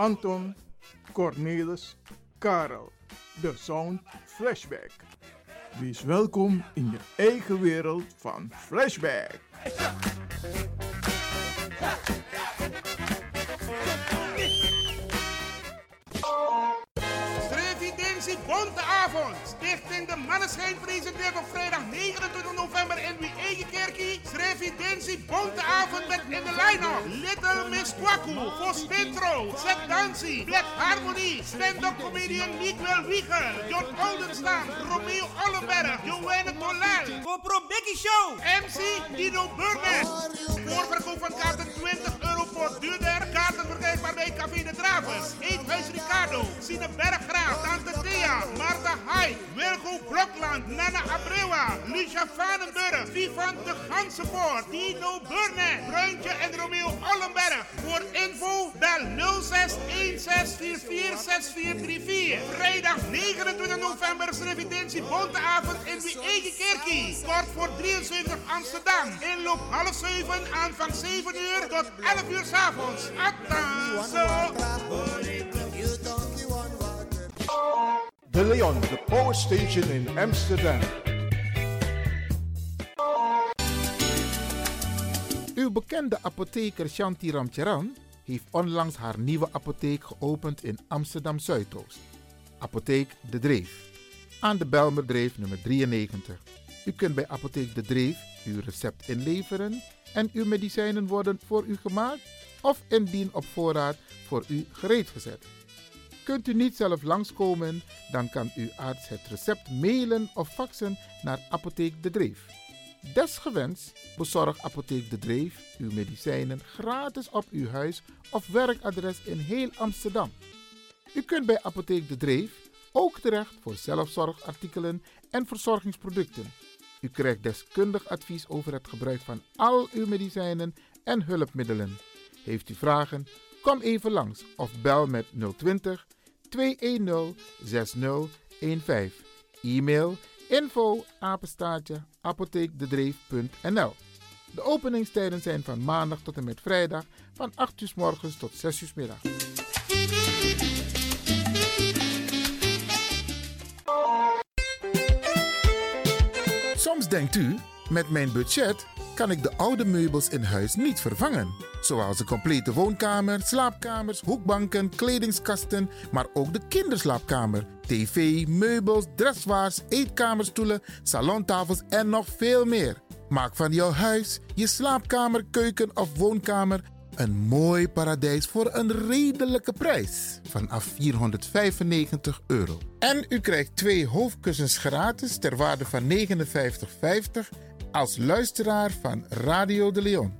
Anton, Cornelis, Karel. De Sound Flashback. Wees welkom in je eigen wereld van Flashback. Manneschijn presenteert op vrijdag 29 november in wie eigen kerkie. Revidentie Bonteavond met in de line-up. Little Miss Kwaku, voor Spintro, Zet Dancy, Black Harmony, stand-up comedian Miguel Wiegel, John Oldenstam, Romeo Ollenberg, Joanne Tolal. GoPro Becky Show, MC Dino Burger. Voorverkoop van kaarten 20 euro voor duurder. Verkrijgbaar bij Café de Dravers, Eethuis Ricardo, Sine Berggraaf, Tante Thea, Marta Hai, Wilgo Blokland, Nana Abrewa, Lucia Vanenburg, Vivan de Gansenpoort, Dino Burnett, Bruintje en Romeo Ollenberg. Voor info bel 0616446434. Vrijdag 29 november is Revidentie Bonteavond in wie eigen kerkie. Kort voor 73 Amsterdam. Inloop half 7, aanvang 7 uur tot 11 uur s'avonds. Attenzo! De Leon, de Power Station in Amsterdam. Uw bekende apotheker Shanti Ramcharan heeft onlangs haar nieuwe apotheek geopend in Amsterdam Zuidoost. Apotheek De Dreef. Aan de Belmerdreef nummer 93. U kunt bij Apotheek De Dreef uw recept inleveren en uw medicijnen worden voor u gemaakt of indien op voorraad voor u gereed gezet. Kunt u niet zelf langskomen, dan kan uw arts het recept mailen of faxen naar Apotheek De Dreef. Desgewenst bezorgt Apotheek De Dreef uw medicijnen gratis op uw huis of werkadres in heel Amsterdam. U kunt bij Apotheek De Dreef ook terecht voor zelfzorgartikelen en verzorgingsproducten. U krijgt deskundig advies over het gebruik van al uw medicijnen en hulpmiddelen. Heeft u vragen? Kom even langs of bel met 020 210 6015. E-mail info apenstaartje apotheekdedreef.nl De openingstijden zijn van maandag tot en met vrijdag van 8 uur s morgens tot 6 uur s middag. Soms denkt u, met mijn budget kan ik de oude meubels in huis niet vervangen. Zoals een complete woonkamer, slaapkamers, hoekbanken, kledingskasten, maar ook de kinderslaapkamer, tv, meubels, dressoirs, eetkamerstoelen, salontafels en nog veel meer. Maak van jouw huis, je slaapkamer, keuken of woonkamer een mooi paradijs voor een redelijke prijs. Vanaf 495 euro. En u krijgt twee hoofdkussens gratis ter waarde van 59,50 als luisteraar van Radio de Leon.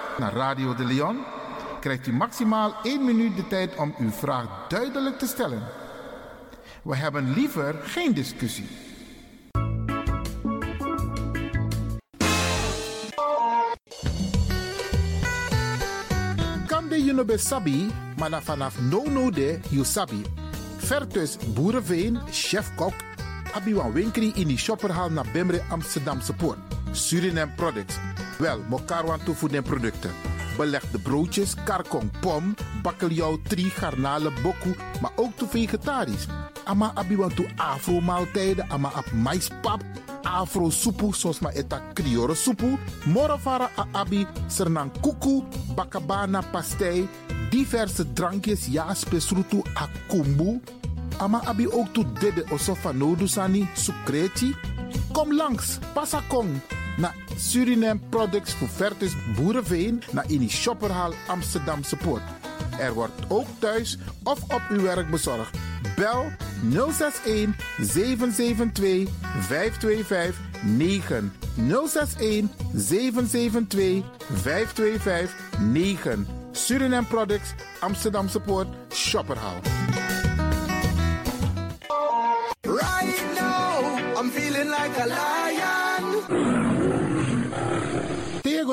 naar Radio de Leon, krijgt u maximaal 1 minuut de tijd om uw vraag duidelijk te stellen. We hebben liever geen discussie. Kan de Junobe Sabi, maar vanaf no no de you sabi. Vertus Boerenveen, chef-kok, Abiwan Winkri in die shopperhal naar Bemre Amsterdamse Poort. Suriname Products. Wel, Mokarwan toevoegde producten. Belegde broodjes, karkong, pom, bakkeljauw, tri, garnalen, boku, maar ook toe vegetarisch. Ama abiwan toe afro maaltijden, ama ap maispap, afro soepu, zoals maar eta krioro soepu, morovara a abi, sernang kuku, bakabana pastei, diverse drankjes, ja, spesrutu a kumbu, ama abi ook toe dede osofa nodusani, sukreti. Kom langs, pasakong, Suriname Products voor Vertus Boerenveen naar in die shopperhal Amsterdamse Poort. Er wordt ook thuis of op uw werk bezorgd. Bel 061 772 525 9 061 772 525 9 Suriname Products Amsterdamse Poort Shopperhal. Right now, I'm feeling like a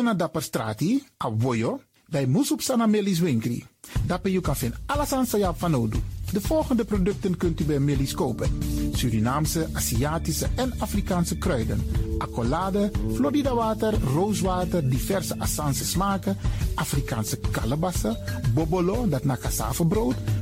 na dapper strati, a voyo, bij Moesop Sana Melis Winkri. Dapper you kan vinden alles aan van Odu. De volgende producten kunt u bij Melis kopen. Surinaamse, Aziatische en Afrikaanse kruiden. Accolade, Florida water, rooswater, diverse Assange smaken. Afrikaanse kalebassen, bobolo, dat na cassavebrood.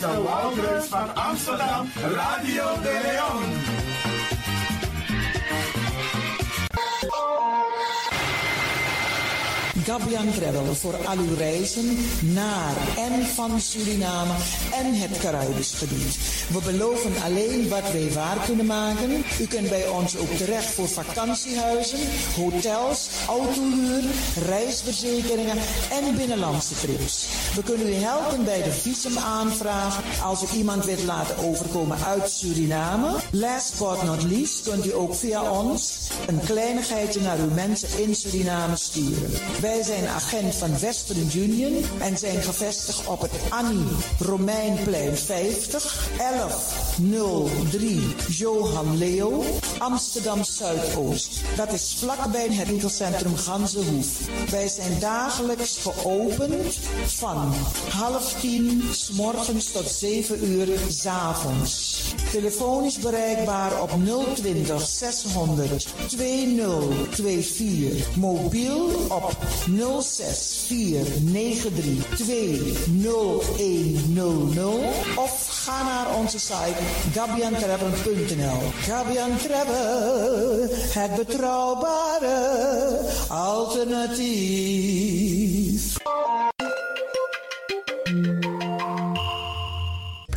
De Wouders van Amsterdam, Radio de Leon. Gabian Travel voor al uw reizen naar en van Suriname en het Caribisch gebied. We beloven alleen wat wij waar kunnen maken. U kunt bij ons ook terecht voor vakantiehuizen, hotels, autohuur, reisverzekeringen en binnenlandse trips. We kunnen u helpen bij de visumaanvraag als u iemand wilt laten overkomen uit Suriname. Last but not least kunt u ook via ons een kleinigheidje naar uw mensen in Suriname sturen. Wij zijn agent van Western Union en zijn gevestigd op het Annie Romeinplein 50 1103 Johan Leo Amsterdam Zuidoost. Dat is vlakbij het winkelcentrum Ganzenhoef. Wij zijn dagelijks geopend van half tien s morgens tot 7 uur s avonds. Telefonisch bereikbaar op 020 600 2024. Mobiel op 06 493 20100 of ga naar onze site gabiantravel.nl. Gabian Travel, het betrouwbare alternatief.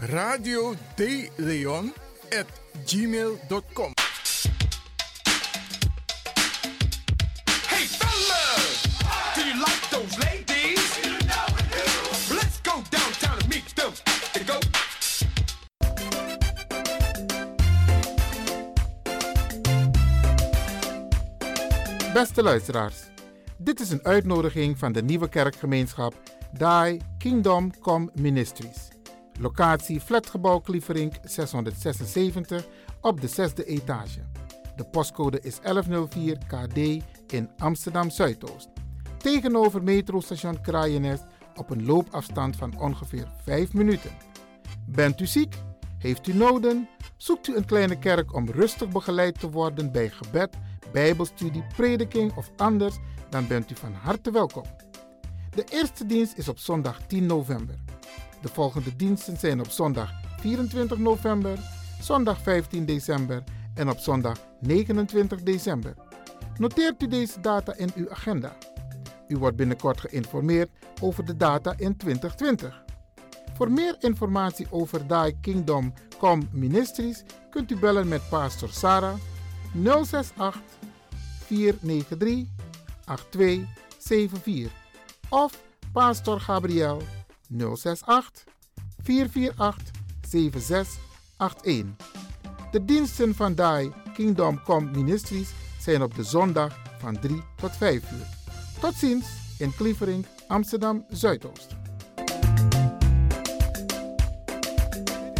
radiodeleon.gmail.com Hey fellas, do you like those ladies? Let's go downtown and meet them. Here go. Beste luisteraars, dit is een uitnodiging van de nieuwe kerkgemeenschap Die Kingdom Come Ministries. Locatie Flatgebouw Klieverink 676 op de zesde etage. De postcode is 1104 KD in Amsterdam Zuidoost. Tegenover metrostation Kraaienest op een loopafstand van ongeveer 5 minuten. Bent u ziek? Heeft u noden? Zoekt u een kleine kerk om rustig begeleid te worden bij gebed, bijbelstudie, prediking of anders? Dan bent u van harte welkom. De eerste dienst is op zondag 10 november. De volgende diensten zijn op zondag 24 november, zondag 15 december en op zondag 29 december. Noteert u deze data in uw agenda. U wordt binnenkort geïnformeerd over de data in 2020. Voor meer informatie over Die Kingdom Come Ministries kunt u bellen met pastor Sarah 068 493 8274 of pastor Gabriel 068 448 7681. De diensten van Die Kingdom Come Ministries zijn op de zondag van 3 tot 5 uur. Tot ziens in Klievering, Amsterdam Zuidoost.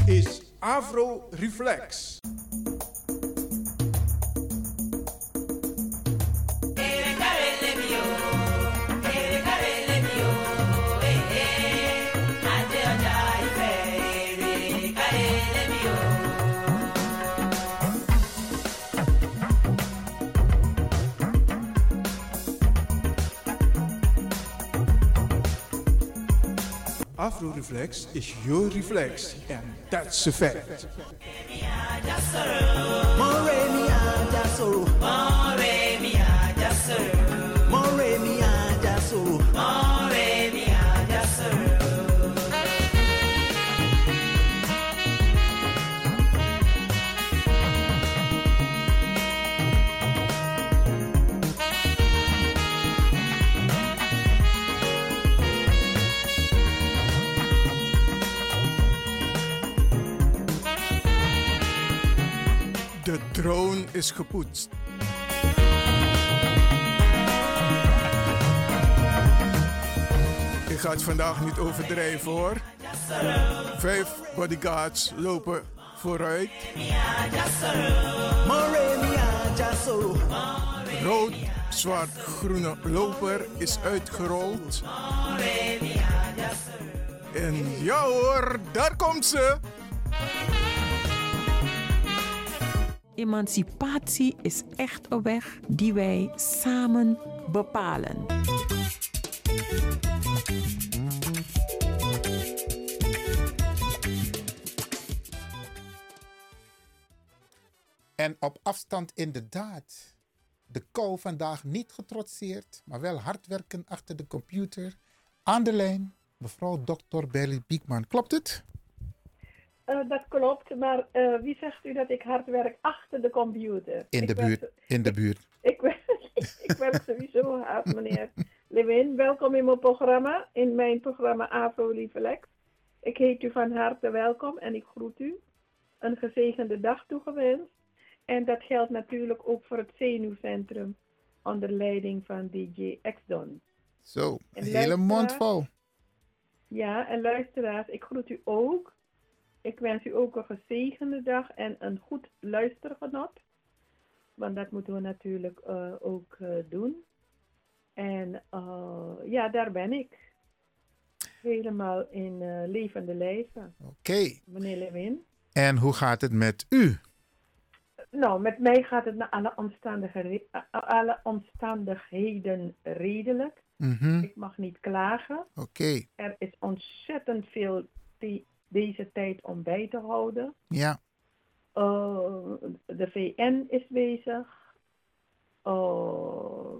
is Afro Reflex. Afro Reflex is your reflex, and that's a fact. Drone is gepoetst. Ik ga het vandaag niet overdrijven hoor. Vijf bodyguards lopen vooruit. Rood, zwart, groene loper is uitgerold. En ja hoor, daar komt ze. Emancipatie is echt een weg die wij samen bepalen. En op afstand inderdaad. De kou vandaag niet getrotseerd, maar wel hard werken achter de computer. Aan de lijn, mevrouw Dr. Berry Biekman. Klopt het? Eh, dat klopt, maar eh, wie zegt u dat ik hard werk achter de computer? In de Ik buurt. In de buurt. Ik, werk- ik werk sowieso hard, meneer Lewin. Welkom in mijn programma, in mijn programma Afro Liefelex. Ik heet u van harte welkom en ik groet u. Een gezegende dag toegewenst. En dat geldt natuurlijk ook voor het zenuwcentrum onder leiding van DJ X-Don. Zo, een En hele mond vol. Ja, en luisteraars, ik groet u ook. Ik wens u ook een gezegende dag en een goed luistergenot. Want dat moeten we natuurlijk eh, ook eh, doen. En eh, ja, daar ben ik. Helemaal in levende lijven. Oké. Meneer Lewin. En hoe gaat het met u? Nou, met mij gaat het naar alle, omstandigheden, alle omstandigheden redelijk. Mhm, Ik mag niet klagen. Oké, Er is ontzettend veel die, deze tijd om bij te houden. ja. Uh, de VN is bezig. Uh,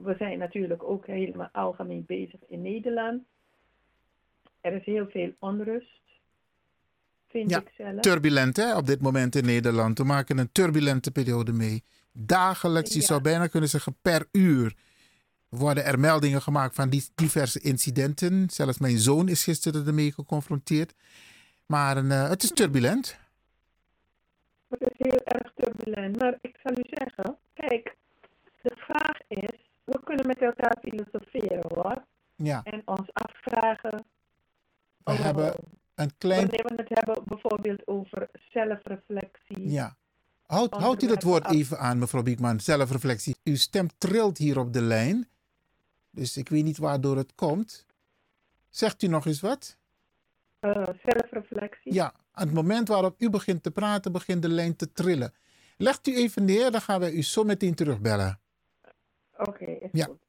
we zijn natuurlijk ook helemaal algemeen bezig in Nederland. Er is heel veel onrust, vind Ja, ik zelf. Turbulent hè, op dit moment in Nederland. We maken een turbulente periode mee. Dagelijks, je Ja. zou bijna kunnen zeggen per uur, worden er meldingen gemaakt van die diverse incidenten. Zelfs mijn zoon is gisteren ermee geconfronteerd. Maar eh, het is turbulent. Het is heel erg turbulent. Maar ik zal u zeggen, kijk, de vraag is, we kunnen met elkaar filosoferen hoor. Ja, En ons afvragen. we oh, hebben een klein... Wanneer we het hebben bijvoorbeeld over zelfreflectie. Ja. Houd, houdt u dat woord af. even aan, mevrouw Biekman. Zelfreflectie. Uw stem trilt hier op de lijn. Dus ik weet niet waardoor het komt. Zegt u nog eens wat? Eh, zelfreflectie. Ja, aan het moment waarop u begint te praten, begint de lijn te trillen. Legt u even neer, dan gaan wij u zo meteen terugbellen. Oké, is Ja. goed.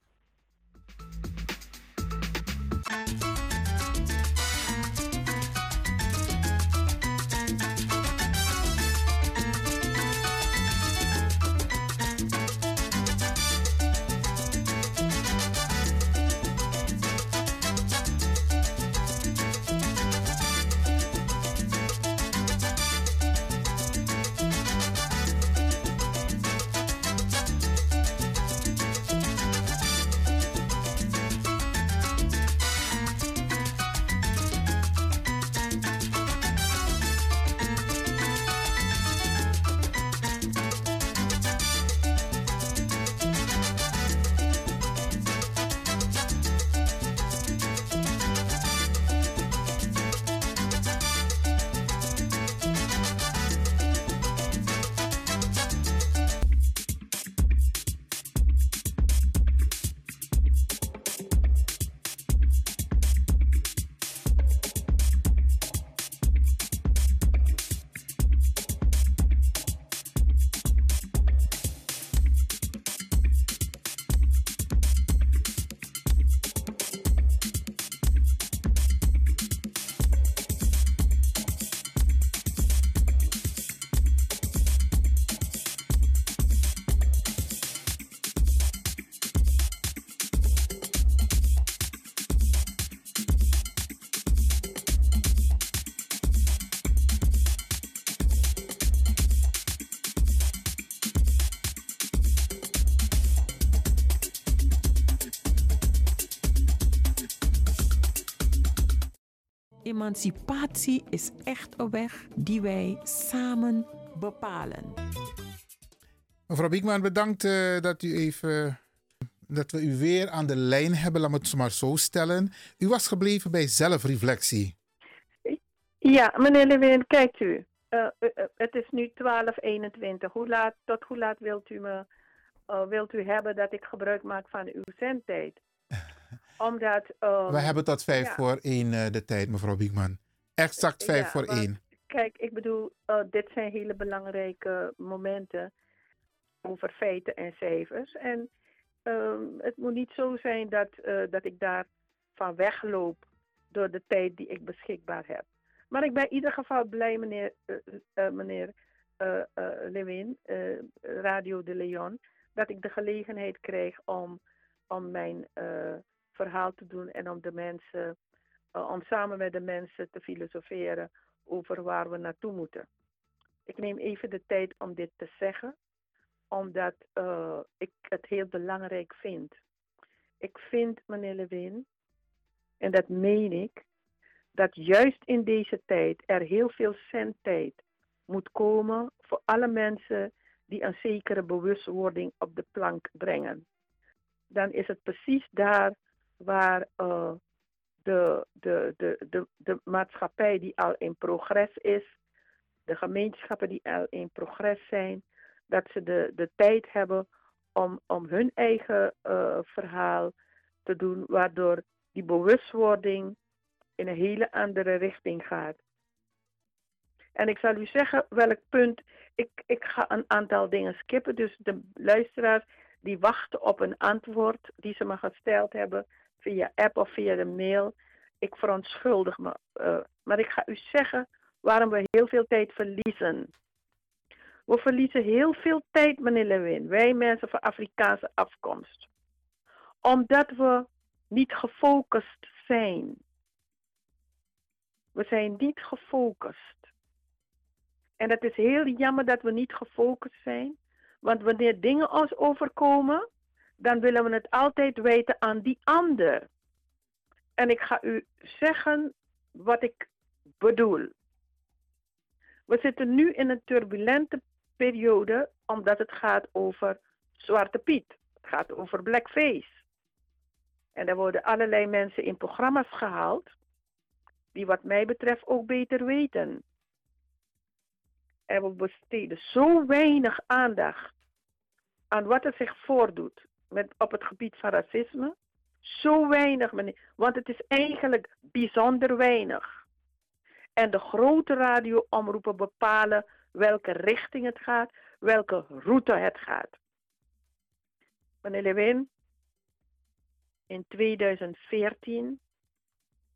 Emancipatie is echt een weg die wij samen bepalen. Mevrouw Biekman, bedankt eh, dat u even. Dat we u weer aan de lijn hebben, laat me het maar zo stellen. U was gebleven bij zelfreflectie. Ja, meneer Lewin, kijkt u. eh, eh, het is nu 12.21. Hoe laat, tot hoe laat wilt u, me, eh, wilt u hebben dat ik gebruik maak van uw zendtijd? Omdat... We hebben tot vijf ja. voor één eh, de tijd, mevrouw Biekman. Exact vijf Ja, voor één. Kijk, ik bedoel, eh, dit zijn hele belangrijke momenten over feiten en cijfers. En ehm, het moet niet zo zijn dat, eh, dat ik daar van wegloop door de tijd die ik beschikbaar heb. Maar ik ben in ieder geval blij, meneer, meneer Lewin, Radio de Leon, dat ik de gelegenheid krijg om, om mijn eh, verhaal te doen en om de mensen, eh, om samen met de mensen te filosoferen over waar we naartoe moeten. Ik neem even de tijd om dit te zeggen, omdat eh, ik het heel belangrijk vind. Ik vind, meneer Lewin, en dat meen ik, dat juist in deze tijd er heel veel zendtijd moet komen voor alle mensen die een zekere bewustwording op de plank brengen. Dan is het precies daar waar eh, de, de, de, de, de maatschappij die al in progress is, de gemeenschappen die al in progress zijn, dat ze de, de tijd hebben om, om hun eigen eh, verhaal te doen, waardoor die bewustwording in een hele andere richting gaat. En ik zal u zeggen welk punt. Ik, ik ga een aantal dingen skippen. Dus de luisteraars die wachten op een antwoord die ze me gesteld hebben via app of via de mail. Ik verontschuldig me. eh, maar ik ga u zeggen waarom we heel veel tijd verliezen. We verliezen heel veel tijd, meneer Lewin. Wij mensen van Afrikaanse afkomst. Omdat we niet gefocust zijn. We zijn niet gefocust. En het is heel jammer dat we niet gefocust zijn. Want wanneer dingen ons overkomen, dan willen we het altijd weten aan die ander. En ik ga u zeggen wat ik bedoel. We zitten nu in een turbulente periode omdat het gaat over Zwarte Piet. Het gaat over blackface. En er worden allerlei mensen in programma's gehaald die wat mij betreft ook beter weten. En we besteden zo weinig aandacht aan wat er zich voordoet met, op het gebied van racisme. Zo weinig, meneer. Want het is eigenlijk bijzonder weinig. En de grote radioomroepen bepalen welke richting het gaat, welke route het gaat. Meneer Lewin, in 2014,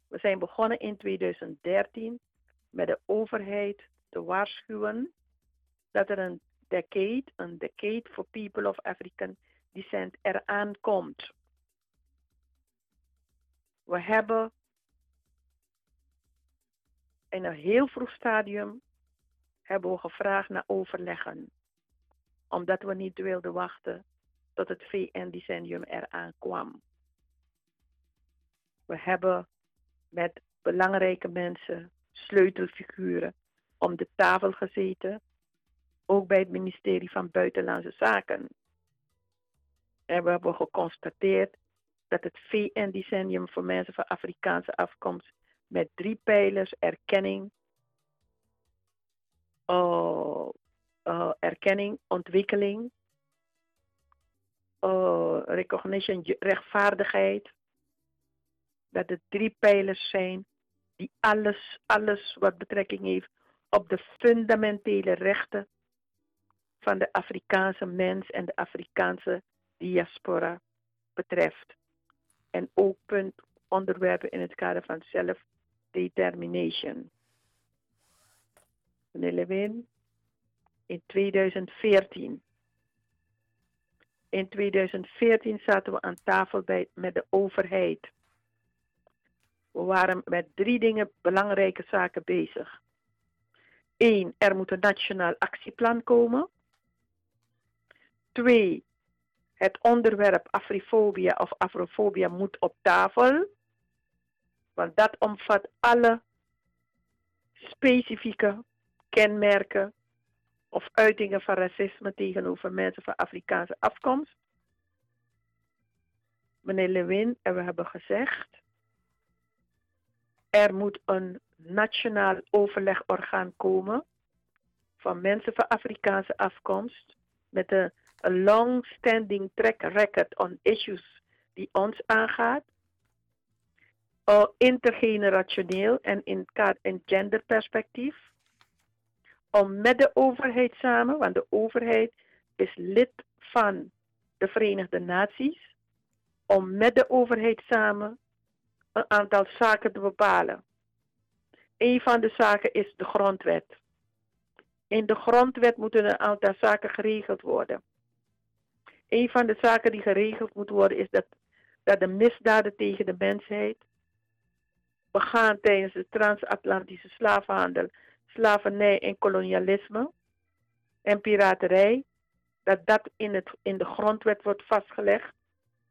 we zijn begonnen in 2013 met de overheid te waarschuwen dat er een decade, een decade for people of African descent eraan komt. We hebben in een heel vroeg stadium hebben we gevraagd naar overleggen. Omdat we niet wilden wachten tot het VN-decennium eraan kwam. We hebben met belangrijke mensen, sleutelfiguren, om de tafel gezeten. Ook bij het ministerie van Buitenlandse Zaken. En we hebben geconstateerd dat het VN-decennium voor mensen van Afrikaanse afkomst met drie pijlers erkenning, uh, uh, erkenning, ontwikkeling, uh, recognition, rechtvaardigheid, dat het drie pijlers zijn die alles, alles wat betrekking heeft op de fundamentele rechten van de Afrikaanse mens en de Afrikaanse diaspora betreft. En ook punt onderwerpen in het kader van self-determination. Meneer Lewin, in 2014. In 2014 zaten we aan tafel bij, met de overheid. We waren met drie dingen, belangrijke zaken bezig. Eén, er moet een nationaal actieplan komen. Twee, het onderwerp afrifobia of afrofobia moet op tafel. Want dat omvat alle specifieke kenmerken of uitingen van racisme tegenover mensen van Afrikaanse afkomst. Meneer Lewin, en we hebben gezegd, er moet een nationaal overlegorgaan komen van mensen van Afrikaanse afkomst met een, een long-standing track record on issues die ons aangaat, uh, intergenerationeel en in, in genderperspectief, om met de overheid samen, want de overheid is lid van de Verenigde Naties, om met de overheid samen een aantal zaken te bepalen. Een van de zaken is de grondwet. In de grondwet moeten een aantal zaken geregeld worden. Een van de zaken die geregeld moet worden is dat, dat de misdaden tegen de mensheid begaan tijdens de transatlantische slavenhandel, slavernij en kolonialisme en piraterij, dat dat in, het, in de grondwet wordt vastgelegd,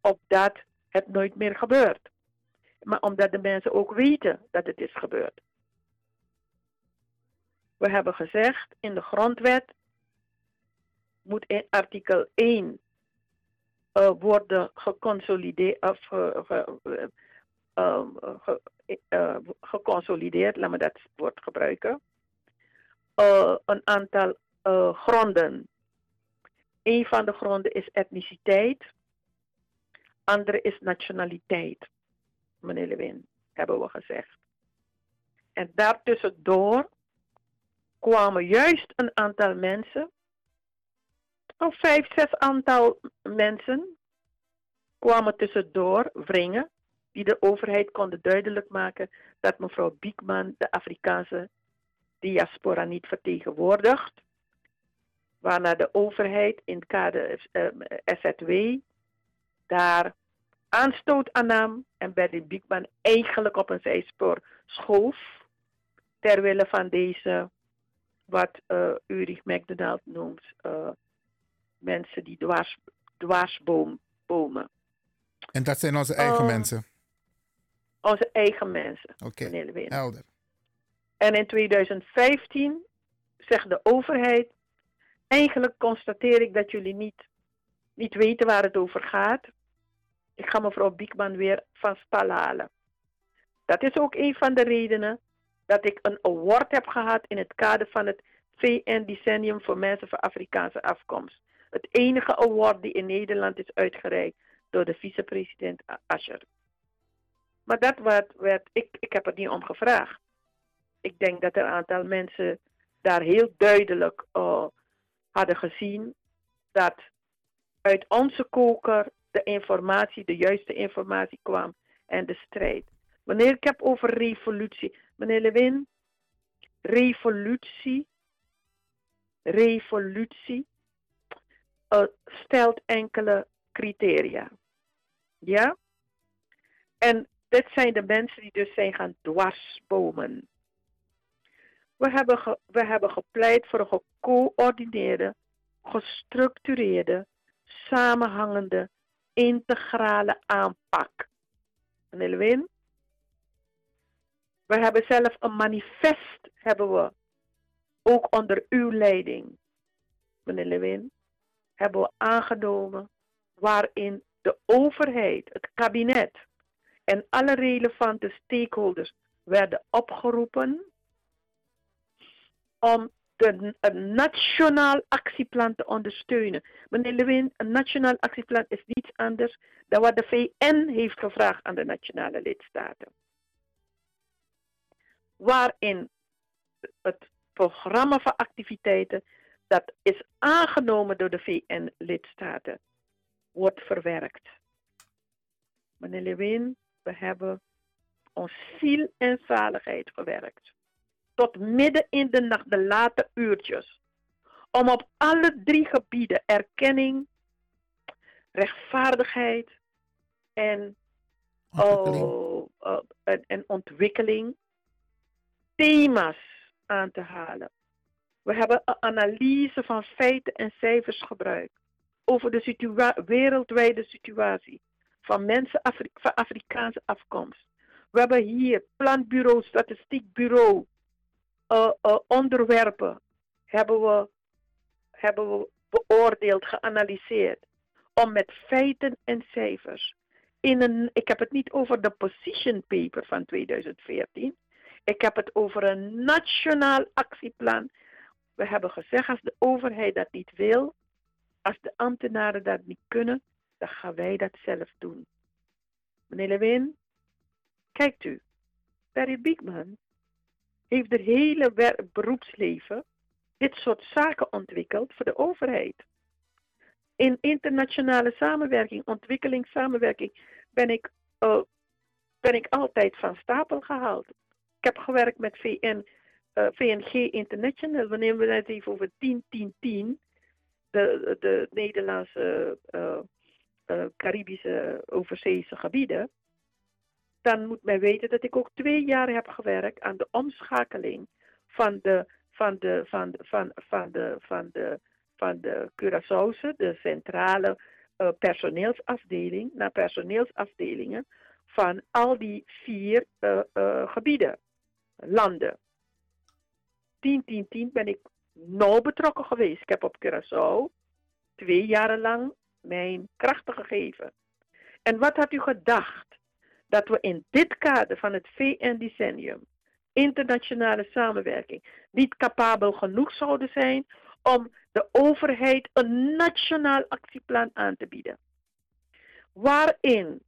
opdat het nooit meer gebeurt. Maar omdat de mensen ook weten dat het is gebeurd. We hebben gezegd in de grondwet moet in artikel 1 uh, worden geconsolideerd of uh, ge, uh, ge, geconsolideerd, laat me dat woord gebruiken. een aantal gronden. Een van de gronden is etniciteit, andere is nationaliteit meneer Lewin, hebben we gezegd. En daartussendoor kwamen juist een aantal mensen, een vijf, zes aantal mensen, kwamen tussendoor wringen, die de overheid konden duidelijk maken dat mevrouw Biekman de Afrikaanse diaspora niet vertegenwoordigt. Waarna de overheid in het kader eh, SZW daar aanstoot aan nam en Berdy Biekman eigenlijk op een zijspoor schoof ter van deze, wat uh, Ulrich McDonald noemt, uh, mensen die dwars, dwarsbomen. En dat zijn onze eigen Oh. mensen? Onze eigen mensen. Oké, Lewin. helder. En in 2015 zegt de overheid, eigenlijk constateer ik dat jullie niet, niet weten waar het over gaat. Ik ga mevrouw Biekman weer van stal halen. Dat is ook een van de redenen dat ik een award heb gehad in het kader van het VN Decennium voor mensen van Afrikaanse afkomst. Het enige award die in Nederland is uitgereikt door de vicepresident Ascher. Maar dat werd, werd ik, ik heb er niet om gevraagd. Ik denk dat er een aantal mensen daar heel duidelijk uh, hadden gezien dat uit onze koker de informatie, de juiste informatie kwam en de strijd. Wanneer ik heb over revolutie, meneer Lewin, revolutie, revolutie uh, stelt enkele criteria. Ja? En dit zijn de mensen die dus zijn gaan dwarsbomen. We hebben, we hebben gepleit voor een gecoördineerde, gestructureerde, samenhangende, integrale aanpak. Meneer Lewin, we hebben zelf een manifest, hebben we, ook onder uw leiding, meneer Lewin, hebben we aangenomen waarin de overheid, het kabinet en alle relevante stakeholders werden opgeroepen om de, een nationaal actieplan te ondersteunen. Meneer Lewin, een nationaal actieplan is niets anders dan wat de VN heeft gevraagd aan de nationale lidstaten. Waarin het programma van activiteiten dat is aangenomen door de VN-lidstaten wordt verwerkt. Meneer Lewin, we hebben ons ziel en zaligheid gewerkt. Tot midden in de nacht, de late uurtjes. Om op alle drie gebieden erkenning, rechtvaardigheid en Ontwikkeling. oh, oh, en, en ontwikkeling thema's aan te halen. We hebben een analyse van feiten en cijfers gebruikt over de wereldwijde situatie van mensen van Afrikaanse afkomst. We hebben hier planbureau, statistiekbureau, uh, uh, onderwerpen hebben we, hebben we beoordeeld, geanalyseerd. Om met feiten en cijfers. In een, ik heb het niet over de position paper van 2014. Ik heb het over een nationaal actieplan. We hebben gezegd, als de overheid dat niet wil, als de ambtenaren dat niet kunnen, dan gaan wij dat zelf doen. Meneer Lewin, kijkt u, Perry Biekman heeft het hele beroepsleven dit soort zaken ontwikkeld voor de overheid. In internationale samenwerking, ontwikkelingssamenwerking, ben ik, uh, ben ik altijd van stapel gehaald. Ik heb gewerkt met VN, VNG International. Wanneer we het even over 10-10-10, de, de Nederlandse, uh, Caribische overzeese gebieden, dan moet men weten dat ik ook twee jaar heb gewerkt aan de omschakeling van de, van de, van de, van, van de, van de, van de Curaçaose, de centrale personeelsafdeling, naar personeelsafdelingen van al die vier gebieden, landen. 10, 10, 10 ben ik nauw betrokken geweest. Ik heb op Curaçao twee jaren lang mijn krachten gegeven. En wat had u gedacht? Dat we in dit kader van het VN-decennium, internationale samenwerking, niet capabel genoeg zouden zijn om de overheid een nationaal actieplan aan te bieden. Waarin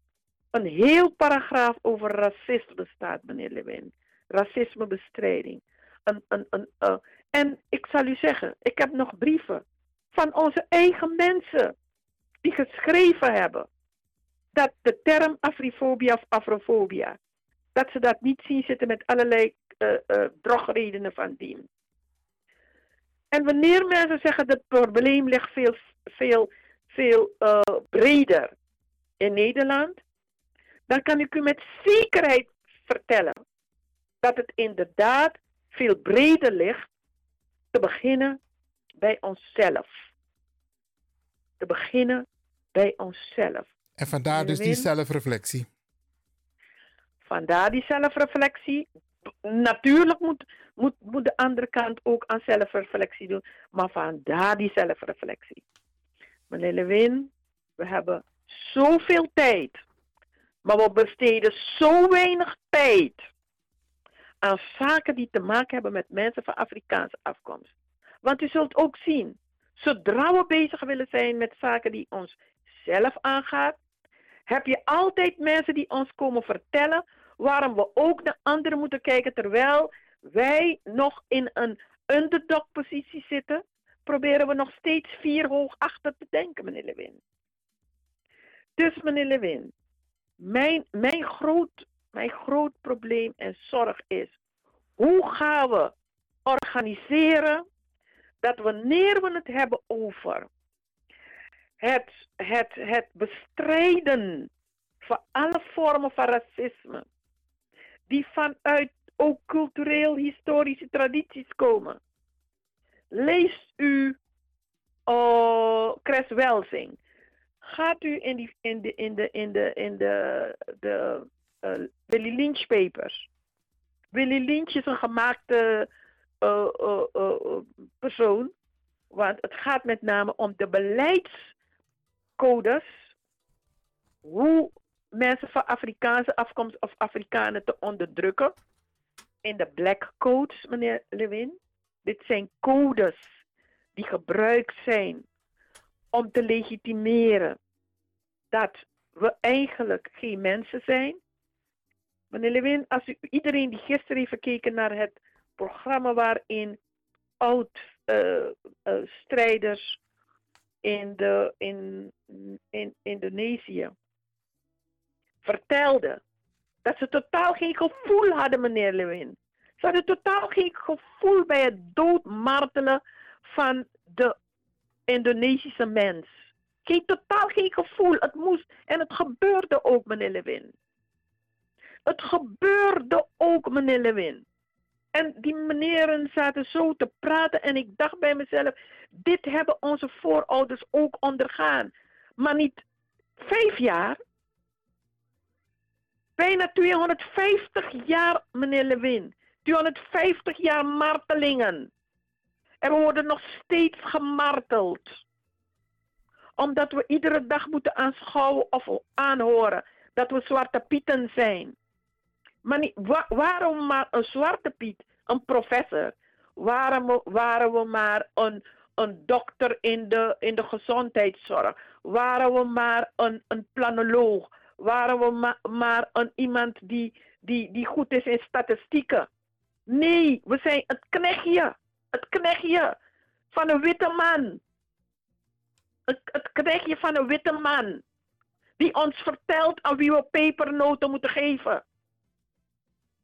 een heel paragraaf over racisme staat, meneer Lewin. Racismebestrijding. Eh, en ik zal u zeggen, ik heb nog brieven van onze eigen mensen die geschreven hebben dat de term afrifobia of afrofobia, dat ze dat niet zien zitten met allerlei uh, drogredenen van dien. En wanneer mensen zeggen dat het probleem ligt veel, veel, veel uh, breder in Nederland, dan kan ik u met zekerheid vertellen dat het inderdaad veel breder ligt te beginnen bij onszelf. Te beginnen bij onszelf. En vandaar dus die zelfreflectie. Vandaar die zelfreflectie. Natuurlijk moet, moet, moet de andere kant ook aan zelfreflectie doen, maar vandaar die zelfreflectie. Meneer Lewin, we hebben zoveel tijd, maar we besteden zo weinig tijd aan zaken die te maken hebben met mensen van Afrikaanse afkomst. Want u zult ook zien, zodra we bezig willen zijn met zaken die ons zelf aangaat, heb je altijd mensen die ons komen vertellen waarom we ook naar anderen moeten kijken terwijl wij nog in een underdog positie zitten, proberen we nog steeds vier hoog achter te denken, meneer Lewin. Dus meneer Lewin, mijn, mijn, groot, mijn groot probleem en zorg is, hoe gaan we organiseren dat wanneer we het hebben over het, het, het bestrijden van alle vormen van racisme, die vanuit ook cultureel-historische tradities komen. Leest u uh, Cres Welsing. Gaat u in, die, in de, in de, in de, in de, de uh, Willy Lynch papers. Willy Lynch is een gemaakte uh, persoon. Want het gaat met name om de beleidscodes. Hoe mensen van Afrikaanse afkomst of Afrikanen te onderdrukken. In de black codes, meneer Lewin. Dit zijn codes die gebruikt zijn om te legitimeren dat we eigenlijk geen mensen zijn. Meneer Lewin, als u, iedereen die gisteren heeft gekeken naar het programma waarin oud-strijders uh, uh, in, in, in Indonesië vertelden dat ze totaal geen gevoel hadden, meneer Lewin. Ze hadden totaal geen gevoel bij het doodmartelen van de Indonesische mens. Geen, totaal geen gevoel. Het moest en het gebeurde ook, meneer Lewin. Het gebeurde ook, meneer Lewin. En die meneren zaten zo te praten en ik dacht bij mezelf, dit hebben onze voorouders ook ondergaan. Maar niet vijf jaar, bijna 250 jaar, meneer Lewin. 250 jaar martelingen. En we worden nog steeds gemarteld. Omdat we iedere dag moeten aanschouwen of aanhoren dat we zwarte pieten zijn. Maar niet, wa waarom maar een zwarte piet, een professor? Waarom waren we maar een, een dokter in de, in de gezondheidszorg? Waren we maar een, een planoloog? Waren we ma maar een iemand die, die, die goed is in statistieken? Nee, we zijn het knechtje. Het knechtje van een witte man. Het, het knechtje van een witte man. Die ons vertelt aan wie we pepernoten moeten geven.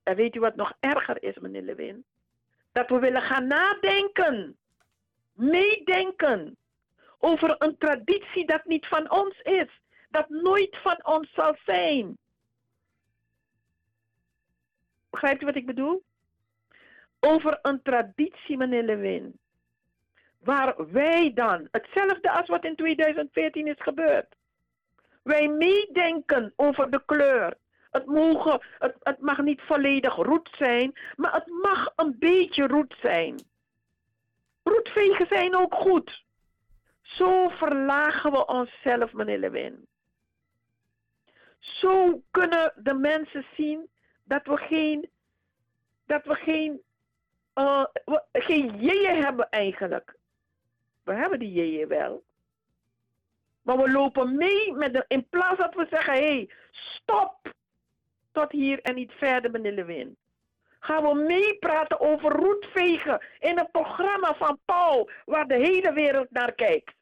En weet u wat nog erger is, meneer Lewin? Dat we willen gaan nadenken. Meedenken. Over een traditie dat niet van ons is. Dat nooit van ons zal zijn. Begrijpt u wat ik bedoel? over een traditie, meneer Lewin. Waar wij dan, hetzelfde als wat in 2014 is gebeurd. Wij meedenken over de kleur. Het, het, het mag niet volledig roet zijn, maar het mag een beetje roet zijn. Roetvegen zijn ook goed. Zo verlagen we onszelf, meneer Lewin. Zo kunnen de mensen zien dat we geen, dat we geen uh, geen jeeën hebben eigenlijk. We hebben die jeeën wel. Maar we lopen mee met de, in plaats dat we zeggen, hé, hey, stop. Tot hier en niet verder, meneer Lewin. Gaan we meepraten over roetvegen in het programma van Paul, waar de hele wereld naar kijkt.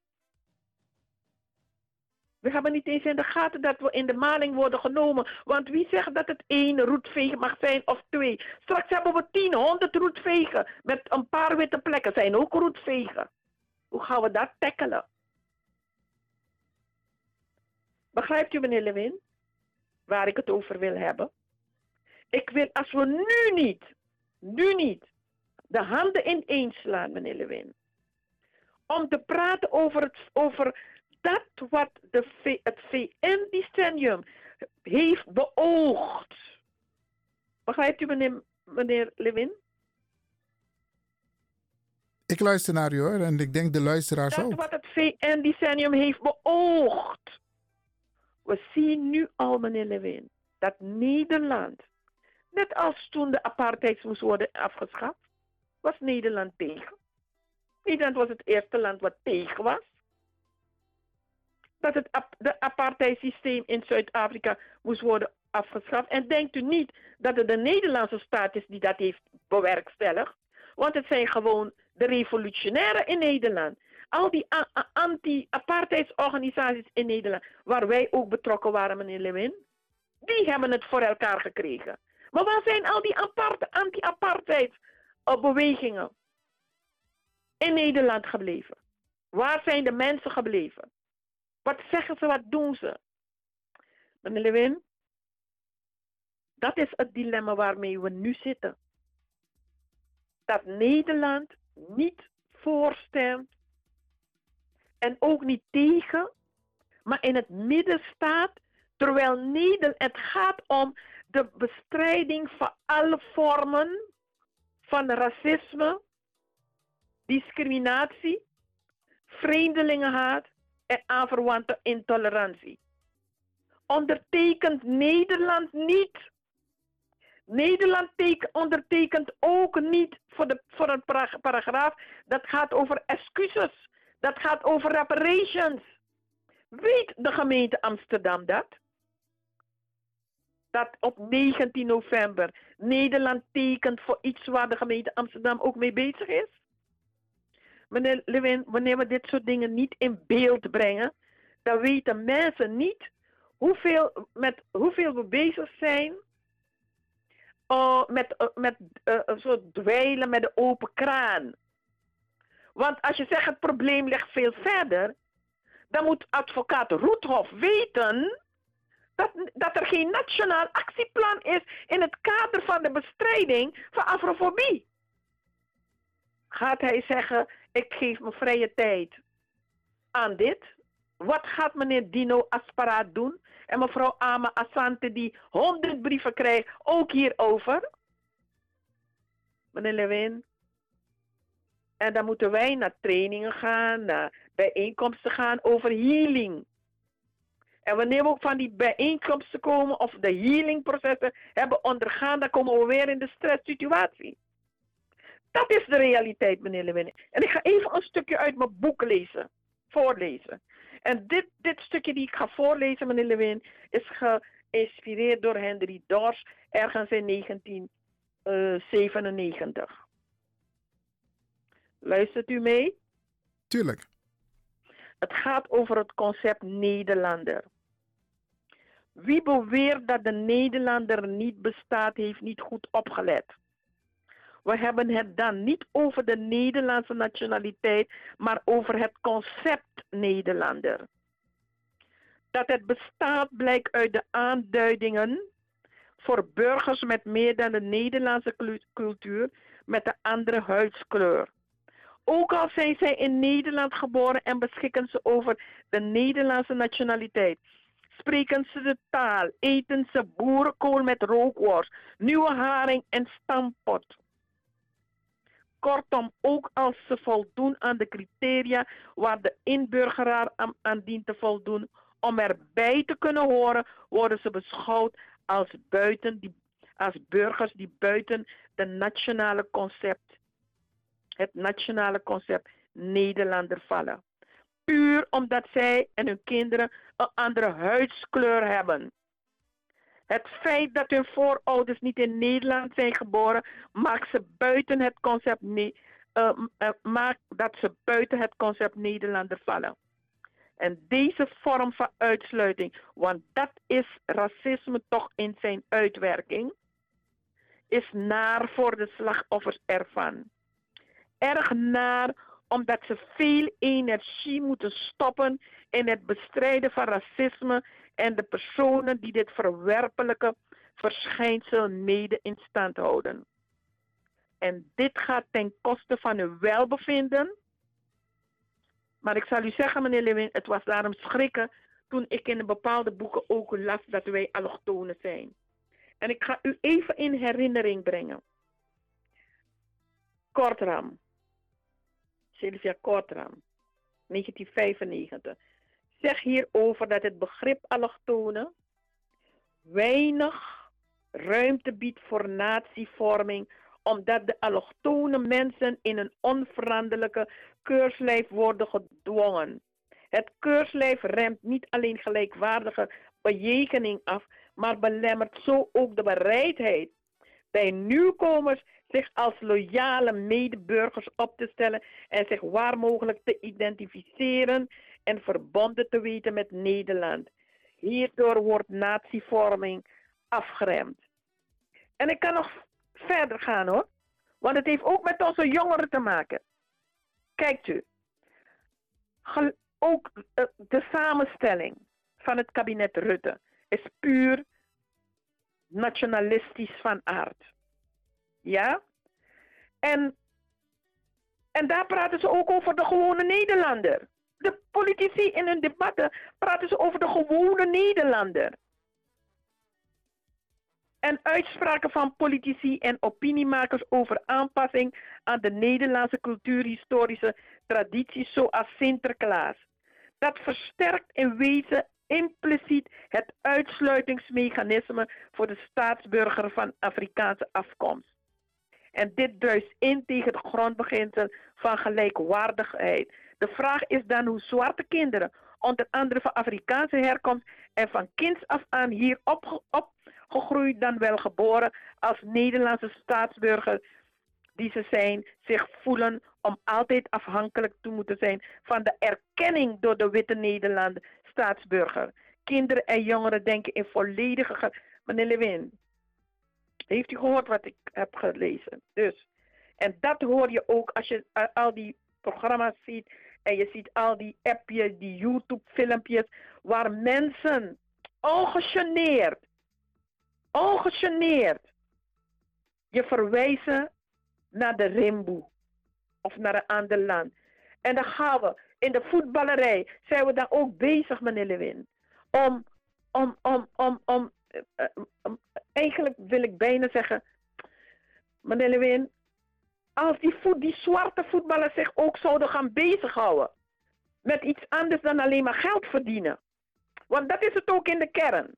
We hebben niet eens in de gaten dat we in de maling worden genomen. Want wie zegt dat het één roetveeg mag zijn of twee? Straks hebben we tien, honderd roetvegen. Met een paar witte plekken zijn ook roetvegen. Hoe gaan we dat tackelen? Begrijpt u, meneer Lewin? Waar ik het over wil hebben? Ik wil, als we nu niet, nu niet, de handen ineens slaan, meneer Lewin. Om te praten over, het, over dat wat de, het VN-decennium heeft beoogd. Begrijpt u, meneer, meneer Lewin? Ik luister naar u hoor en ik denk de luisteraars Dat ook. wat het VN-decennium heeft beoogd. We zien nu al, meneer Lewin, dat Nederland, net als toen de apartheid moest worden afgeschaft, was Nederland tegen. Nederland was het eerste land wat tegen was. Dat het de apartheidsysteem in Zuid-Afrika moest worden afgeschaft. En denkt u niet dat het de Nederlandse staat is die dat heeft bewerkstelligd? Want het zijn gewoon de revolutionairen in Nederland. Al die anti-apartheidsorganisaties in Nederland, waar wij ook betrokken waren, meneer Lewin, die hebben het voor elkaar gekregen. Maar waar zijn al die anti-apartheidsbewegingen in Nederland gebleven? Waar zijn de mensen gebleven? Wat zeggen ze, wat doen ze? Meneer Lewin, dat is het dilemma waarmee we nu zitten. Dat Nederland niet voorstemt en ook niet tegen, maar in het midden staat, terwijl Nederland, het gaat om de bestrijding van alle vormen van racisme, discriminatie, vreemdelingenhaat en aanverwante intolerantie. Ondertekent Nederland niet. Nederland teken- ondertekent ook niet voor, de, voor een para- paragraaf dat gaat over excuses. Dat gaat over reparations. Weet de gemeente Amsterdam dat? Dat op 19 november Nederland tekent voor iets waar de gemeente Amsterdam ook mee bezig is? Meneer Lewin, wanneer we dit soort dingen niet in beeld brengen, dan weten mensen niet hoeveel, met hoeveel we bezig zijn uh, met, uh, met uh, zo dweilen met de open kraan. Want als je zegt het probleem ligt veel verder, dan moet advocaat Roethoff weten dat, dat er geen nationaal actieplan is in het kader van de bestrijding van afrofobie. Gaat hij zeggen, ik geef me vrije tijd aan dit? Wat gaat meneer Dino Asparaat doen? En mevrouw Ama Asante die honderd brieven krijgt, ook hierover? Meneer Lewin. En dan moeten wij naar trainingen gaan, naar bijeenkomsten gaan over healing. En wanneer we ook van die bijeenkomsten komen of de healingprocessen hebben ondergaan, dan komen we weer in de stresssituatie. Dat is de realiteit, meneer Lewin. En ik ga even een stukje uit mijn boek lezen, voorlezen. En dit, dit stukje die ik ga voorlezen, meneer Lewin, is geïnspireerd door Henry Dors ergens in 1997. Luistert u mee? Tuurlijk. Het gaat over het concept Nederlander. Wie beweert dat de Nederlander niet bestaat, heeft niet goed opgelet. We hebben het dan niet over de Nederlandse nationaliteit, maar over het concept Nederlander. Dat het bestaat blijkt uit de aanduidingen voor burgers met meer dan de Nederlandse cultuur met een andere huidskleur. Ook al zijn zij in Nederland geboren en beschikken ze over de Nederlandse nationaliteit. Spreken ze de taal, eten ze boerenkool met rookworst, nieuwe haring en stampot. Kortom, ook als ze voldoen aan de criteria waar de inburgeraar aan, dient te voldoen om erbij te kunnen horen, worden ze beschouwd als, buiten die, als burgers die buiten de nationale concept, het nationale concept Nederlander vallen. Puur omdat zij en hun kinderen een andere huidskleur hebben. Het feit dat hun voorouders niet in Nederland zijn geboren, maakt ze buiten het concept, ne- eh, eh, maakt dat ze buiten het concept Nederlander vallen. En deze vorm van uitsluiting, want dat is racisme toch in zijn uitwerking, is naar voor de slachtoffers ervan. Erg naar omdat ze veel energie moeten stoppen in het bestrijden van racisme en de personen die dit verwerpelijke verschijnsel mede in stand houden. En dit gaat ten koste van uw welbevinden. Maar ik zal u zeggen, meneer Lewin, het was daarom schrikken toen ik in bepaalde boeken ook las dat wij allochtonen zijn. En ik ga u even in herinnering brengen. Kortram. Sylvia Kortram. 1995. Zeg hierover dat het begrip allochtonen weinig ruimte biedt voor natievorming, omdat de allochtone mensen in een onveranderlijke keurslijf worden gedwongen. Het keurslijf remt niet alleen gelijkwaardige bejegening af, maar belemmert zo ook de bereidheid bij nieuwkomers zich als loyale medeburgers op te stellen en zich waar mogelijk te identificeren en verbonden te weten met Nederland. Hierdoor wordt natievorming afgeremd. En ik kan nog verder gaan hoor, want het heeft ook met onze jongeren te maken. Kijkt u, ook eh, de samenstelling van het kabinet Rutte is puur nationalistisch van aard. Ja? En, en daar praten ze ook over de gewone Nederlander. De politici in hun debatten praten ze over de gewone Nederlander. En uitspraken van politici en opiniemakers over aanpassing aan de Nederlandse cultuurhistorische tradities zoals Sinterklaas. Dat versterkt in wezen impliciet het uitsluitingsmechanisme voor de staatsburger van Afrikaanse afkomst. En dit druist in tegen de grondbeginsel van gelijkwaardigheid. De vraag is dan hoe zwarte kinderen, onder andere van Afrikaanse herkomst en van kinds af aan hier opge- opgegroeid dan wel geboren als Nederlandse staatsburger die ze zijn, zich voelen om altijd afhankelijk te moeten zijn van de erkenning door de witte Nederlander staatsburger. Kinderen en jongeren denken in volledige... ge- Meneer Lewin, heeft u gehoord wat ik heb gelezen? Dus, en dat hoor je ook als je eh, al die programma's ziet en je ziet al die appjes, die YouTube-filmpjes, waar mensen ongegeneerd, ongegeneerd, je verwijzen naar de Rimboe of naar een ander land. En dan gaan we in de voetballerij, zijn we dan ook bezig, meneer Lewin, om, om, om, om, om, eh, eh, eigenlijk wil ik bijna zeggen, meneer Lewin, als die, voet, die zwarte voetballers zich ook zouden gaan bezighouden met iets anders dan alleen maar geld verdienen. Want dat is het ook in de kern.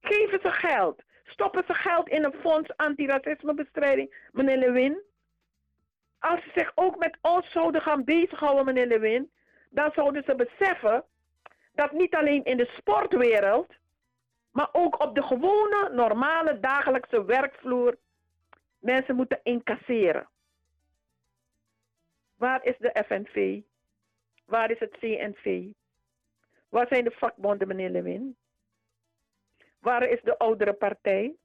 Geven ze geld. Stoppen ze geld in een fonds antiracismebestrijding, meneer Lewin. Als ze zich ook met ons zouden gaan bezighouden, meneer Lewin, dan zouden ze beseffen dat niet alleen in de sportwereld, maar ook op de gewone, normale, dagelijkse werkvloer mensen moeten incasseren. Waar is de FNV? Waar is het CNV? Waar zijn de vakbonden, meneer Lewin? Waar is de oudere partij?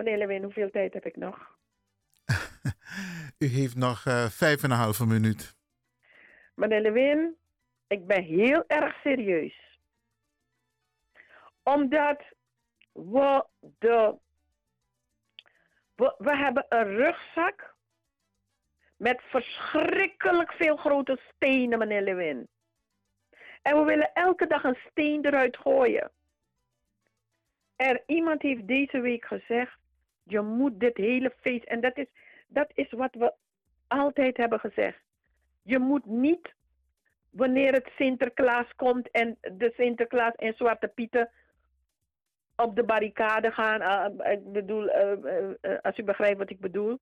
Meneer Lewin, hoeveel tijd heb ik nog? U heeft nog eh, vijf en een halve minuut. Meneer Lewin, ik ben heel erg serieus. Omdat we de. We, we hebben een rugzak met verschrikkelijk veel grote stenen, meneer Lewin. En we willen elke dag een steen eruit gooien. Er iemand heeft deze week gezegd: je moet dit hele feest. En dat is, dat is wat we altijd hebben gezegd. Je moet niet, wanneer het Sinterklaas komt en de Sinterklaas en Zwarte Pieten op de barricade gaan, eh, ik bedoel, eh, eh, eh, als u begrijpt wat ik bedoel,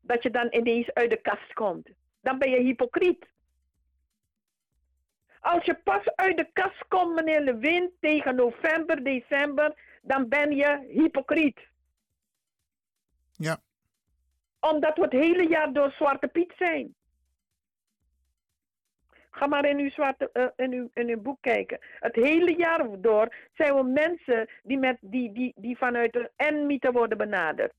dat je dan ineens uit de kast komt. Dan ben je hypocriet. Als je pas uit de kast komt, meneer Lewin, tegen november, december, dan ben je hypocriet. Ja. Omdat we het hele jaar door Zwarte Piet zijn. Ga maar in uw, zwarte, eh, in, uw, in uw boek kijken. Het hele jaar door zijn we mensen die, met, die, die, die vanuit de N-mythe worden benaderd.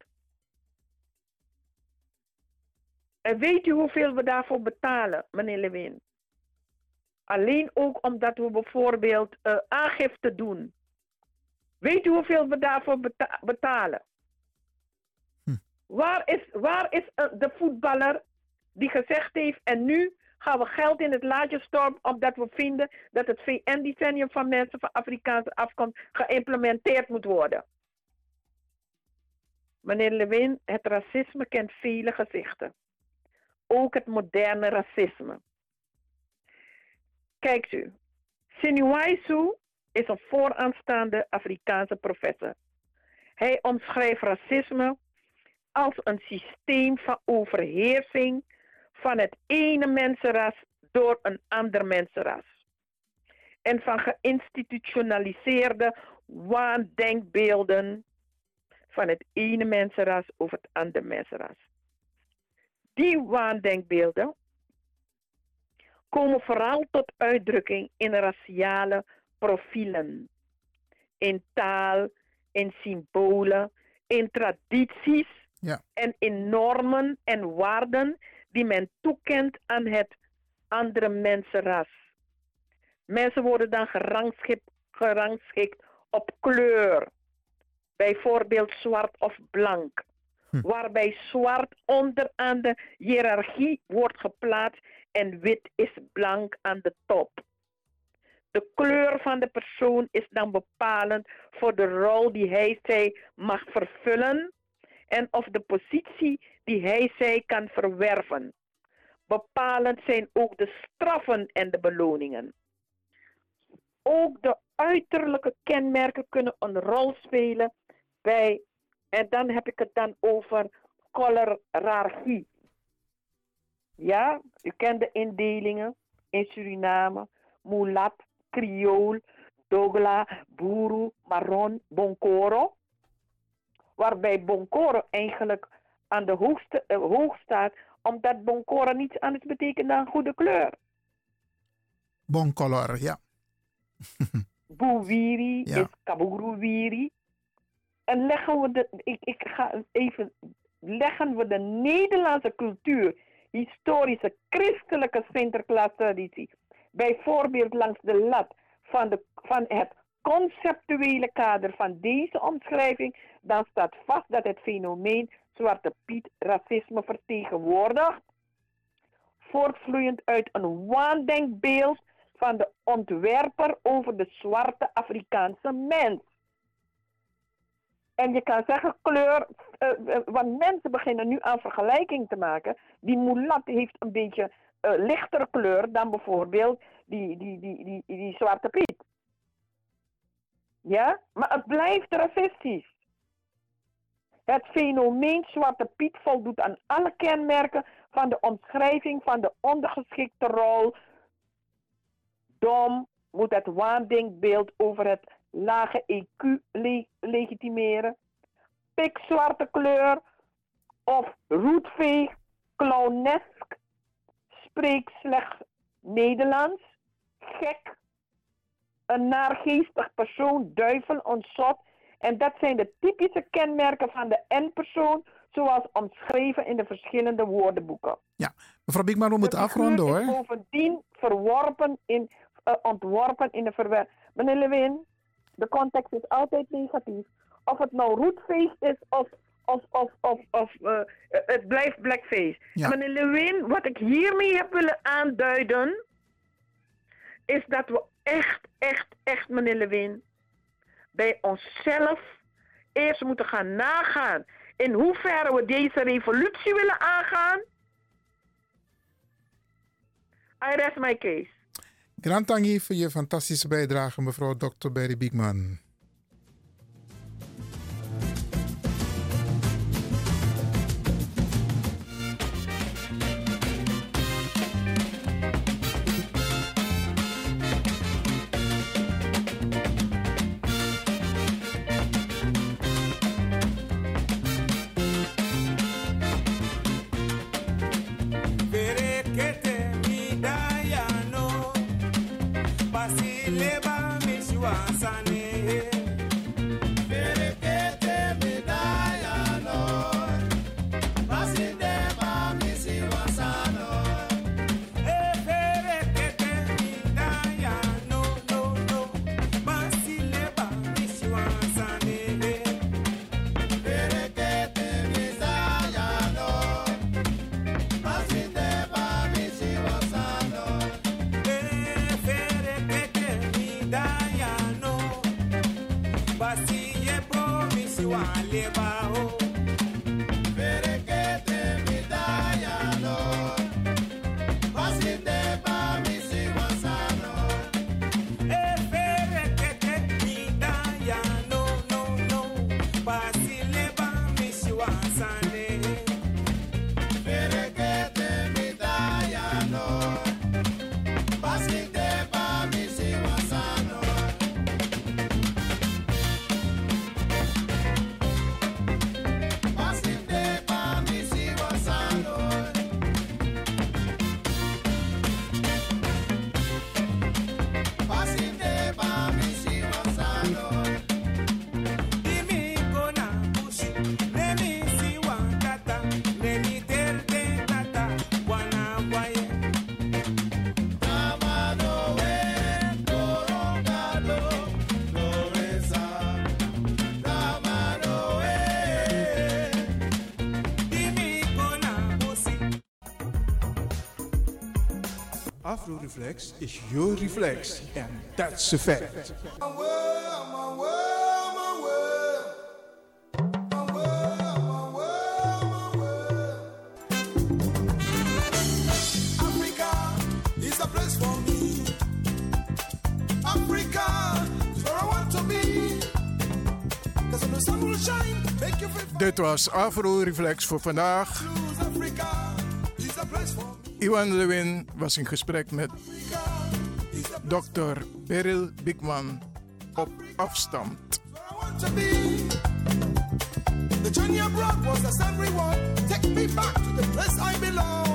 En weet u hoeveel we daarvoor betalen, meneer Lewin? Alleen ook omdat we bijvoorbeeld eh, aangifte doen. Weet u hoeveel we daarvoor beta- betalen? Waar is, waar is eh, de voetballer die gezegd heeft en nu gaan we geld in het laadje stormen omdat we vinden dat het VN-decennium van mensen van Afrikaanse afkomst geïmplementeerd moet worden? Meneer Lewin, het racisme kent vele gezichten. Ook het moderne racisme. Kijkt u, Sinuaisu is een vooraanstaande Afrikaanse professor. Hij omschrijft racisme als een systeem van overheersing van het ene mensenras door een ander mensenras. En van geïnstitutionaliseerde waandenkbeelden van het ene mensenras over het andere mensenras. Die waandenkbeelden komen vooral tot uitdrukking in raciale profielen, in taal, in symbolen, in tradities Ja. en in normen en waarden die men toekent aan het andere mensenras. Mensen worden dan gerangschikt, gerangschikt op kleur, bijvoorbeeld zwart of blank, waarbij zwart onderaan de hiërarchie wordt geplaatst en wit is blank aan de top. De kleur van de persoon is dan bepalend voor de rol die hij zij mag vervullen en of de positie die hij zij kan verwerven. Bepalend zijn ook de straffen en de beloningen. Ook de uiterlijke kenmerken kunnen een rol spelen bij, en dan heb ik het dan over colorarchie. Ja, u kent de indelingen in Suriname, mulat, Creool, Dogla, Buru, Marron, Bonkoro. Waarbij Bonkoro eigenlijk aan de hoogste, eh, hoog staat, omdat Bonkoro niets anders betekent dan goede kleur. Bon color, ja. Buwiri Ja. is Kaburuwiri. En leggen we de, ik, ik ga even, leggen we de Nederlandse cultuur, historische christelijke Sinterklaas-traditie, bijvoorbeeld langs de lat van, de, van het conceptuele kader van deze omschrijving, dan staat vast dat het fenomeen Zwarte Piet racisme vertegenwoordigt, voortvloeiend uit een waandenkbeeld van de ontwerper over de zwarte Afrikaanse mens. En je kan zeggen kleur, eh, eh, want mensen beginnen nu aan vergelijking te maken. Die mulat heeft een beetje eh, lichtere kleur dan bijvoorbeeld die, die, die, die, die, zwarte piet. Ja, maar het blijft racistisch. Het fenomeen Zwarte Piet voldoet aan alle kenmerken van de omschrijving van de ondergeschikte rol. Dom moet het waandenkbeeld over het lage EQ le- legitimeren. Pikzwarte kleur of roetveeg, clownesk, spreekt slechts Nederlands, gek, een naargeestig persoon, duivel, ontzot. En dat zijn de typische kenmerken van de N-persoon, zoals omschreven in de verschillende woordenboeken. Ja, mevrouw Biekman, we moeten De afronden hoor. bovendien verworpen in, eh, ontworpen in de verwerping. Meneer Lewin, de context is altijd negatief. Of het nou roetfeest is of, of, of, of, of eh, het blijft blackface. Ja. Meneer Lewin, wat ik hiermee heb willen aanduiden, is dat we echt, echt, echt, meneer Lewin, bij onszelf eerst moeten gaan nagaan in hoeverre we deze revolutie willen aangaan. I rest my case. Grand voor je fantastische bijdrage, mevrouw Dr. Berry Biekman. Afro-reflex is your reflex. And that's a fact. Dit was Afro-reflex voor vandaag. Iwan Lewin was in gesprek met Dr. Beryl Bigman op afstand. The journey abroad was a sad reward. Take me back to the place I belong.